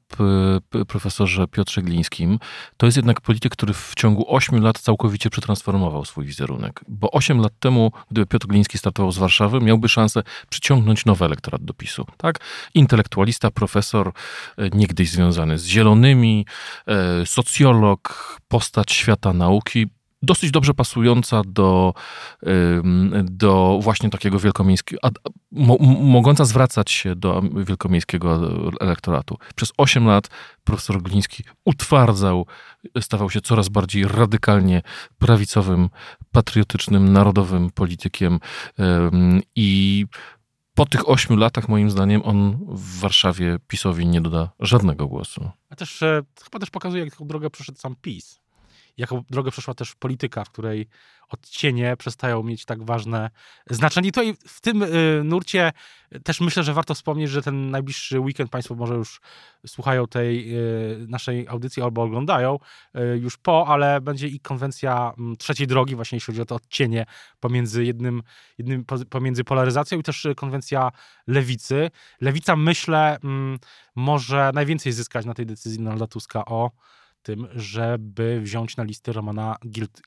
profesorze Piotrze Glińskim. To jest jednak polityk, który w ciągu 8 lat całkowicie przetransformował swój wizerunek. Bo 8 lat temu, gdyby Piotr Gliński startował z Warszawy, miałby szansę przyciągnąć nowy elektorat do PiSu. Tak? Intelektualista, profesor, e, niegdyś związany z zielonymi, e, socjolog, postać świata nauki, dosyć dobrze pasująca do, do właśnie takiego wielkomiejskiego, mogąca zwracać się do wielkomiejskiego elektoratu. Przez 8 lat profesor Gliński utwardzał, stawał się coraz bardziej radykalnie prawicowym, patriotycznym, narodowym politykiem i po tych ośmiu latach, moim zdaniem, on w Warszawie PiSowi nie doda żadnego głosu. A też e, chyba też pokazuje, jak taką drogę przeszedł sam PiS jaką drogę przeszła też polityka, w której odcienie przestają mieć tak ważne znaczenie. I tutaj w tym y, nurcie też myślę, że warto wspomnieć, że ten najbliższy weekend Państwo może już słuchają tej y, naszej audycji albo oglądają y, już po, ale będzie i konwencja m, trzeciej drogi, właśnie jeśli chodzi o to odcienie pomiędzy jednym, jednym po, pomiędzy polaryzacją i też konwencja lewicy. Lewica, myślę, m, może najwięcej zyskać na tej decyzji Donalda Tuska o tym, żeby wziąć na listy Romana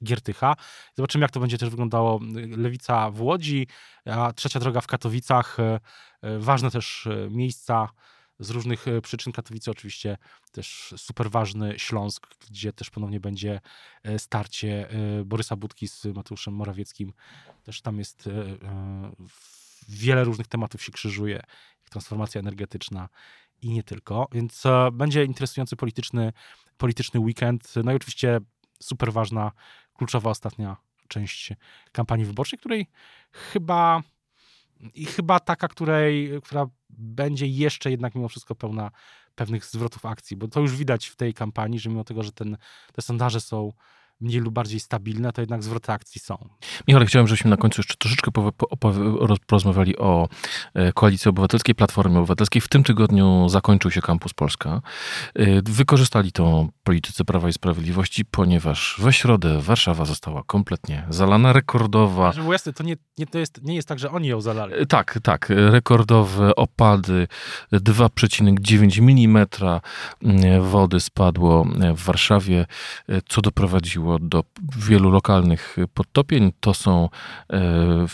Giertycha. Zobaczymy, jak to będzie też wyglądało. Lewica w Łodzi, a trzecia droga w Katowicach. E, e, ważne też miejsca z różnych przyczyn. Katowice oczywiście też super ważny Śląsk, gdzie też ponownie będzie starcie Borysa Budki z Mateuszem Morawieckim. Też tam jest wiele różnych tematów się krzyżuje, jak transformacja energetyczna i nie tylko, więc będzie interesujący polityczny polityczny weekend. No i oczywiście super ważna, kluczowa ostatnia część kampanii wyborczej, której chyba i chyba taka, której, która będzie jeszcze jednak mimo wszystko pełna pewnych zwrotów akcji, bo to już widać w tej kampanii, że mimo tego, że ten, te sondaże są mniej lub bardziej stabilne, to jednak zwroty akcji są. Michał, chciałem, żebyśmy na końcu jeszcze troszeczkę porozmawiali o e, Koalicji Obywatelskiej, Platformie Obywatelskiej. W tym tygodniu zakończył się Kampus Polska. E, wykorzystali to politycy Prawa i Sprawiedliwości, ponieważ we środę Warszawa została kompletnie zalana, rekordowa. Żeby jasne, to nie, nie, to jest, nie jest tak, że oni ją zalali. E, tak, tak. Rekordowe opady, 2,9 mm wody spadło w Warszawie, co doprowadziło do wielu lokalnych podtopień. To są, e,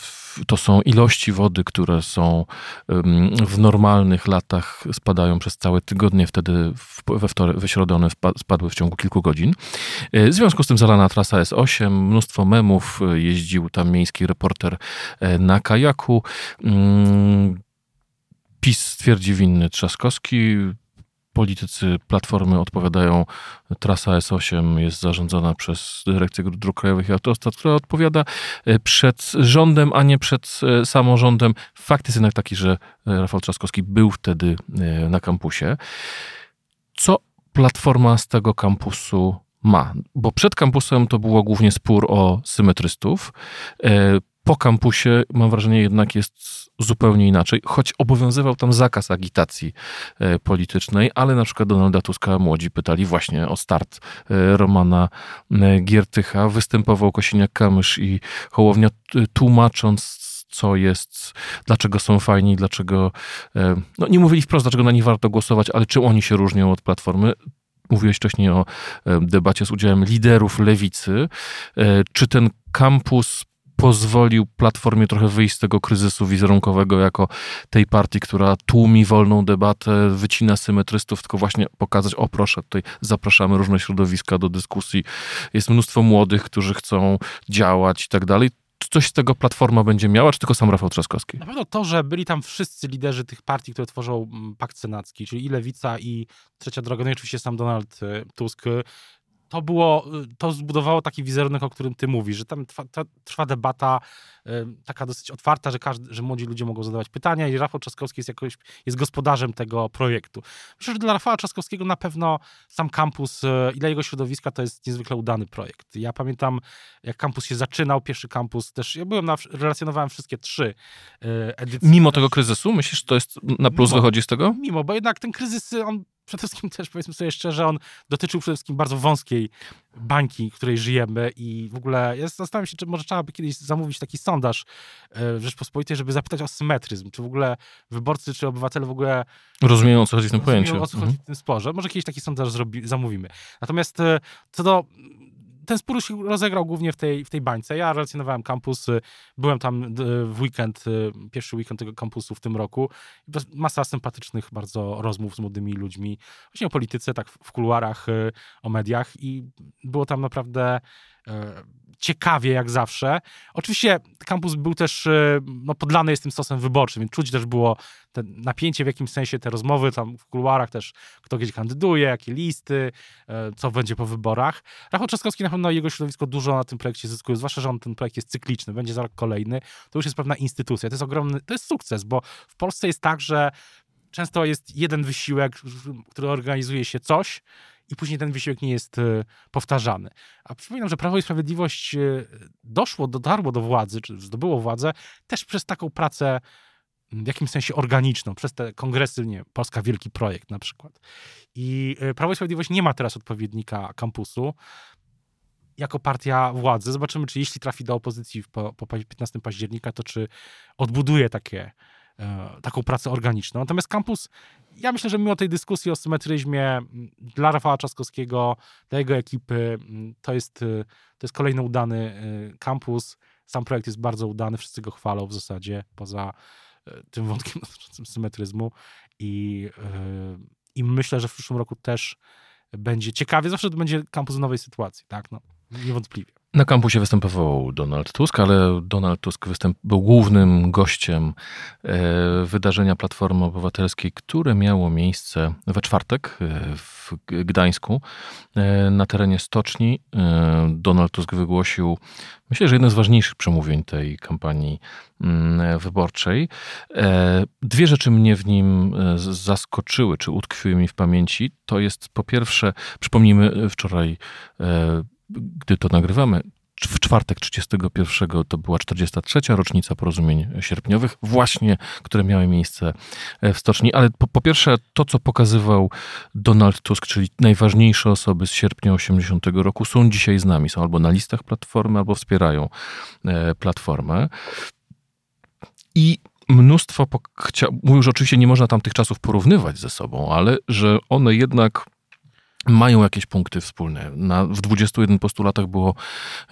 to są ilości wody, które są w normalnych latach spadają przez całe tygodnie, wtedy we, wtorek, we środę one spadły w ciągu kilku godzin. E, w związku z tym zalana trasa S8, mnóstwo memów, jeździł tam miejski reporter e, na kajaku. Mm, PiS stwierdzi winny Trzaskowski, politycy Platformy odpowiadają, trasa S8 jest zarządzana przez Dyrekcję Dróg Krajowych i Autostrad, która odpowiada e, przed rządem, a nie przed e, samorządem. Fakt jest jednak taki, że e, Rafał Trzaskowski był wtedy na kampusie. Co Platforma z tego kampusu ma? Bo przed kampusem to było głównie spór o symetrystów po kampusie, mam wrażenie, jednak jest zupełnie inaczej, choć obowiązywał tam zakaz agitacji e, politycznej, ale na przykład Donalda Tuska młodzi pytali właśnie o start e, Romana e, Giertycha. Występował Kosiniak-Kamysz i Hołownia tłumacząc co jest, dlaczego są fajni, dlaczego, no nie mówili wprost, dlaczego na nich warto głosować, ale czym oni się różnią od Platformy. Mówiłeś wcześniej o debacie z udziałem liderów lewicy. Czy ten kampus pozwolił Platformie trochę wyjść z tego kryzysu wizerunkowego jako tej partii, która tłumi wolną debatę, wycina symetrystów, tylko właśnie pokazać, o proszę, tutaj zapraszamy różne środowiska do dyskusji. Jest mnóstwo młodych, którzy chcą działać i tak dalej. Czy coś z tego Platforma będzie miała, czy tylko sam Rafał Trzaskowski? Na pewno to, że byli tam wszyscy liderzy tych partii, które tworzą mm, Pakt Senacki, czyli i Lewica, i Trzecia Droga, no i oczywiście sam Donald y, Tusk, to było, to zbudowało taki wizerunek, o którym ty mówisz, że tam trwa, trwa debata y, taka dosyć otwarta, że, każdy, że młodzi ludzie mogą zadawać pytania i Rafał Trzaskowski jest, jakoś, jest gospodarzem tego projektu. Myślę, że dla Rafała Trzaskowskiego na pewno sam kampus y, i dla jego środowiska to jest niezwykle udany projekt. Ja pamiętam, jak kampus się zaczynał, pierwszy kampus też, ja byłem na, relacjonowałem wszystkie trzy y, edycje. Mimo tego kryzysu, myślisz, że to jest na plus mimo, wychodzi z tego? Mimo, bo jednak ten kryzys, on przede wszystkim też powiedzmy sobie szczerze, on dotyczył przede wszystkim bardzo wąskiej bańki, w której żyjemy i w ogóle ja zastanawiam się, czy może trzeba by kiedyś zamówić taki sondaż e, w Rzeczpospolitej, żeby zapytać o symetryzm, czy w ogóle wyborcy, czy obywatele w ogóle rozumieją, o co chodzi w tym pojęciu. o co chodzi mhm. w tym sporze. Może kiedyś taki sondaż zrobi, zamówimy. Natomiast e, co do ten spór się rozegrał głównie w tej, w tej bańce. Ja relacjonowałem kampus, y, byłem tam y, w weekend, y, pierwszy weekend tego kampusu w tym roku. Masa sympatycznych bardzo rozmów z młodymi ludźmi, właśnie o polityce, tak w kuluarach, o mediach i było tam naprawdę ciekawie jak zawsze. Oczywiście kampus był też e, no, podlany jest tym stosem wyborczym, więc czuć też było te napięcie w jakimś sensie, te rozmowy tam w kuluarach też, kto gdzie kandyduje, jakie listy, e, co będzie po wyborach. Rafał Trzaskowski na pewno jego środowisko dużo na tym projekcie zyskuje, zwłaszcza, że on ten projekt jest cykliczny, będzie za rok kolejny. To już jest pewna instytucja. To jest ogromny, to jest sukces, bo w Polsce jest tak, że często jest jeden wysiłek, który organizuje się coś i później ten wysiłek nie jest e, powtarzany. A przypominam, że Prawo i Sprawiedliwość e, doszło, dotarło do władzy, czy zdobyło władzę też przez taką pracę w jakimś sensie organiczną, przez te kongresy, nie Polska Wielki Projekt na przykład. I e, Prawo i Sprawiedliwość nie ma teraz odpowiednika kampusu jako partia władzy. Zobaczymy, czy jeśli trafi do opozycji po, po 15 października, to czy odbuduje takie, taką pracę organiczną. Natomiast kampus, ja myślę, że mimo tej dyskusji o symetryzmie dla Rafała Trzaskowskiego, dla jego ekipy, to jest, e, to jest kolejny udany kampus. Sam projekt jest bardzo udany, wszyscy go chwalą w zasadzie, poza tym wątkiem dotyczącym symetryzmu i, i myślę, że w przyszłym roku też będzie ciekawie. Zawsze to będzie kampus w nowej sytuacji, tak? No, niewątpliwie. Na kampusie występował Donald Tusk, ale Donald Tusk występ, był głównym gościem e, wydarzenia Platformy Obywatelskiej, które miało miejsce we czwartek e, w Gdańsku e, na terenie stoczni. E, Donald Tusk wygłosił, myślę, że jedno z ważniejszych przemówień tej kampanii mm, wyborczej. E, dwie rzeczy mnie w nim e, zaskoczyły, czy utkwiły mi w pamięci. To jest po pierwsze, przypomnijmy, wczoraj gdy to nagrywamy, w czwartek 31 to była 43. rocznica porozumień sierpniowych, właśnie, które miały miejsce e, w stoczni. Ale po, po, pierwsze, to co pokazywał Donald Tusk, czyli najważniejsze osoby z sierpnia 80 roku, są dzisiaj z nami. Są albo na listach platformy, albo wspierają e, platformę. I mnóstwo, mówił, że oczywiście nie można tam tych czasów porównywać ze sobą, ale że one jednak mają jakieś punkty wspólne. Na, w 21 postulatach było,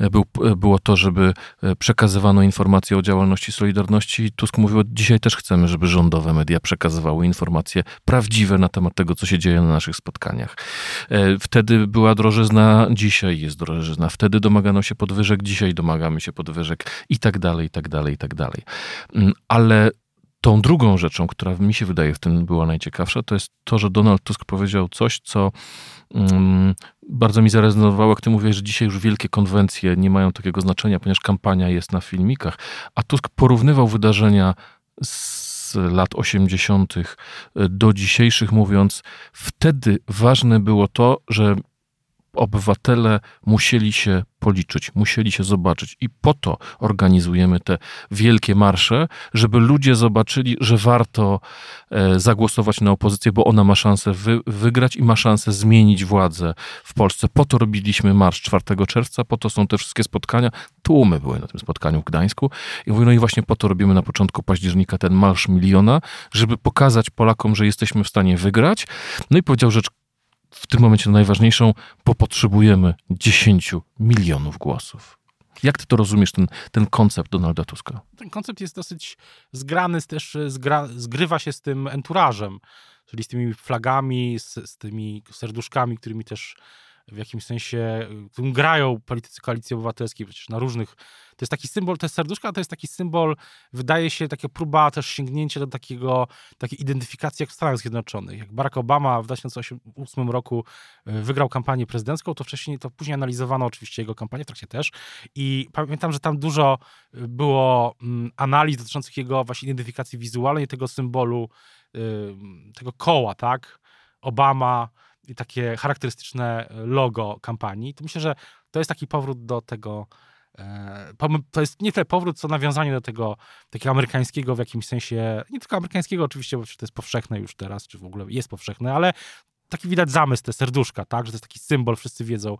e, był, e, było to, żeby e, przekazywano informacje o działalności Solidarności. Tusk mówił, dzisiaj też chcemy, żeby rządowe media przekazywały informacje prawdziwe na temat tego, co się dzieje na naszych spotkaniach. Wtedy była drożyzna, dzisiaj jest drożyzna. Wtedy domagano się podwyżek, dzisiaj domagamy się podwyżek i tak dalej, i tak dalej, i tak dalej. Mm, ale tą drugą rzeczą, która mi się wydaje w tym była najciekawsza, to jest to, że Donald Tusk powiedział coś, co bardzo mi zarezonowało, jak ty mówisz, że dzisiaj już wielkie konwencje nie mają takiego znaczenia, ponieważ kampania jest na filmikach, a Tusk porównywał wydarzenia z lat 80. do dzisiejszych, mówiąc, wtedy ważne było to, że obywatele musieli się policzyć, musieli się zobaczyć. I po to organizujemy te wielkie marsze, żeby ludzie zobaczyli, że warto e, zagłosować na opozycję, bo ona ma szansę wy, wygrać i ma szansę zmienić władzę w Polsce. Po to robiliśmy marsz 4 czerwca, po to są te wszystkie spotkania. Tłumy były na tym spotkaniu w Gdańsku. I mówię, no i właśnie po to robimy na początku października ten marsz miliona, żeby pokazać Polakom, że jesteśmy w stanie wygrać. No i powiedział rzecz w tym momencie najważniejszą, bo potrzebujemy 10 milionów głosów. Jak ty to rozumiesz, ten, ten koncept Donalda Tuska? Ten koncept jest dosyć zgrany, też zgra, zgrywa się z tym enturażem, czyli z tymi flagami, z, z tymi serduszkami, którymi też w jakimś sensie, którym grają politycy koalicji obywatelskiej przecież na różnych. To jest taki symbol, to jest serduszka, to jest taki symbol, wydaje się, taka próba też sięgnięcia do takiego, takiej identyfikacji jak w Stanach Zjednoczonych. Jak Barack Obama w 2008 roku e, wygrał kampanię prezydencką, to wcześniej, to później analizowano oczywiście jego kampanię, w trakcie też i pamiętam, że tam dużo e, było mm, analiz dotyczących jego właśnie identyfikacji wizualnej, tego symbolu, e, tego koła, tak? Obama, i takie charakterystyczne logo kampanii, to myślę, że to jest taki powrót do tego, e, to jest nie tyle powrót, co nawiązanie do tego takiego amerykańskiego w jakimś sensie, nie tylko amerykańskiego oczywiście, bo to jest powszechne już teraz, czy w ogóle jest powszechne, ale taki widać zamysł, te serduszka, tak, że to jest taki symbol, wszyscy wiedzą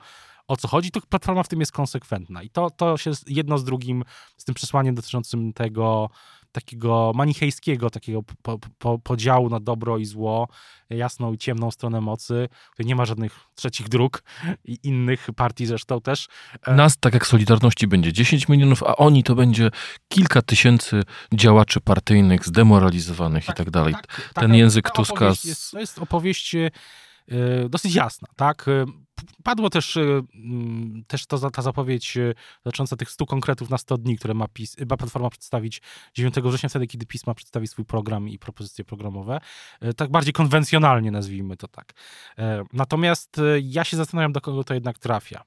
o co chodzi, to Platforma w tym jest konsekwentna i to, to się jedno z drugim, z tym przesłaniem dotyczącym tego, takiego manichejskiego, takiego po, po, podziału na dobro i zło, jasną i ciemną stronę mocy. Nie ma żadnych trzecich dróg i innych partii zresztą też. E, Nas, tak jak Solidarności, będzie 10 milionów, a oni to będzie kilka tysięcy działaczy partyjnych, zdemoralizowanych tak, i tak dalej. Tak, Ten język Tuska... Jest, to jest opowieść e, dosyć jasna, tak? Padło też, y, mm, też to, ta zapowiedź y, dotycząca tych 100 konkretów na 100 dni, które ma, PiS, ma Platforma przedstawić 9 września, wtedy kiedy PiS ma przedstawić swój program i propozycje programowe. Y, tak bardziej konwencjonalnie nazwijmy to tak. Natomiast ja się zastanawiam, do kogo to jednak trafia.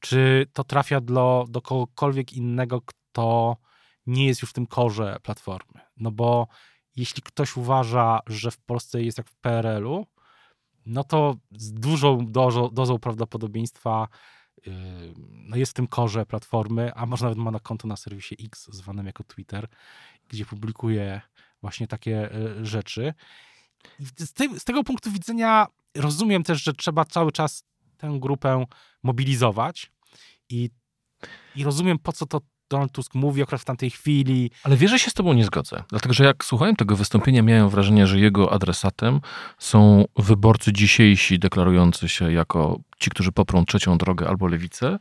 Czy to trafia do, do kogokolwiek innego, kto nie jest już w tym korze Platformy. No bo jeśli ktoś uważa, że w Polsce jest jak w PRL-u, no to z dużą dozą, dozą prawdopodobieństwa yy, no jest w tym korze platformy, a może nawet ma na konto na serwisie X, zwanym jako Twitter, gdzie publikuje właśnie takie yy, rzeczy. Z, te, z tego punktu widzenia rozumiem też, że trzeba cały czas tę grupę mobilizować i, i rozumiem, po co to Donald Tusk mówi akurat w tamtej chwili. Ale wierzę się z tobą nie zgodzę. Dlatego, że jak słuchałem tego wystąpienia, miałem wrażenie, że jego adresatem są wyborcy dzisiejsi, deklarujący się jako ci, którzy poprą trzecią drogę albo lewicę,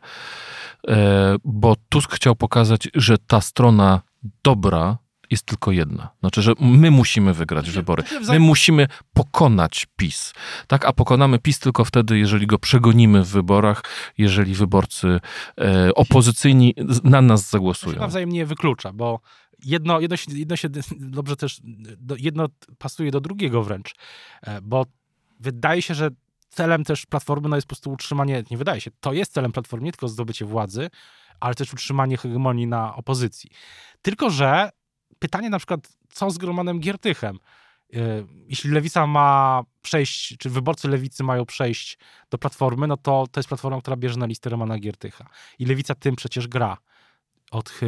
e, bo Tusk chciał pokazać, że ta strona dobra jest tylko jedna. Znaczy, że my musimy wygrać wybory. My musimy pokonać PiS. Tak? A pokonamy PiS tylko wtedy, jeżeli go przegonimy w wyborach, jeżeli wyborcy e, opozycyjni na nas zagłosują. To się wzajemnie wyklucza, bo jedno, jedno, się, jedno się dobrze też, jedno pasuje do drugiego wręcz, e, bo wydaje się, że celem też Platformy no jest po prostu utrzymanie, nie wydaje się, to jest celem Platformy nie tylko zdobycie władzy, ale też utrzymanie hegemonii na opozycji. Tylko, że pytanie na przykład, co z Gromanem Giertychem? Y, jeśli lewica ma przejść, czy wyborcy lewicy mają przejść do platformy, no to to jest platforma, która bierze na listę Romana Giertycha. I lewica tym przecież gra od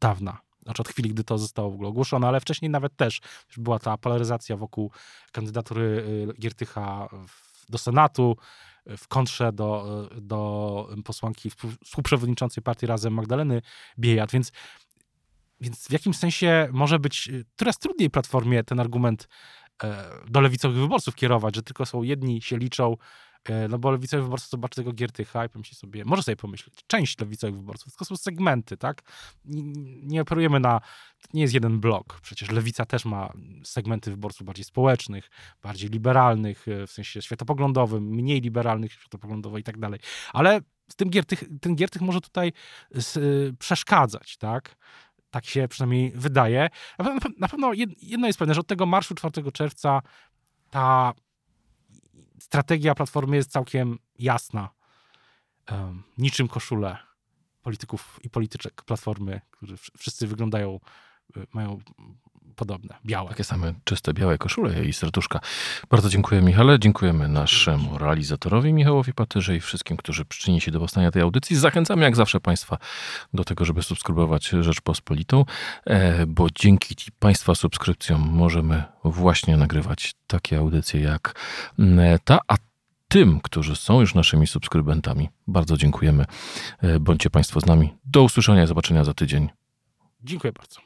dawna. Znaczy od chwili, gdy to zostało w ogóle ogłoszone, ale wcześniej nawet też była ta polaryzacja wokół kandydatury y, Giertycha do Senatu, w kontrze do, do posłanki współprzewodniczącej partii Razem Magdaleny Biejat, więc więc w jakimś sensie może być y, coraz trudniej Platformie ten argument e, do lewicowych wyborców kierować, że tylko są jedni się liczą, e, no bo lewicowy wyborcy zobaczy tego Giertycha i pomyśli sobie, może sobie pomyśleć, część lewicowych wyborców, tylko są segmenty, tak? Nie, operujemy na, nie jest jeden blok, przecież lewica też ma segmenty wyborców bardziej społecznych, bardziej liberalnych, e, w sensie światopoglądowym, mniej liberalnych światopoglądowo i tak dalej, ale tym Giertych, ten Giertych może tutaj przeszkadzać, tak? Tak się przynajmniej wydaje. Na pewno jedno jest pewne, że od tego marszu 4 czerwca ta strategia Platformy jest całkiem jasna. Niczym koszule polityków i polityczek Platformy, którzy wszyscy wyglądają, y, mają podobne, białe. Takie same czyste, białe koszule i serduszka. Bardzo dziękuję Michale, dziękujemy naszemu realizatorowi Michałowi Patyrze i wszystkim, którzy przyczynili się do powstania tej audycji. Zachęcamy jak zawsze Państwa do tego, żeby subskrybować Rzeczpospolitą, e, bo dzięki Państwa subskrypcjom możemy właśnie nagrywać takie audycje jak mm, ta, a tym, którzy są już naszymi subskrybentami, bardzo dziękujemy. E, bądźcie Państwo z nami. Do usłyszenia i zobaczenia za tydzień. Dziękuję bardzo.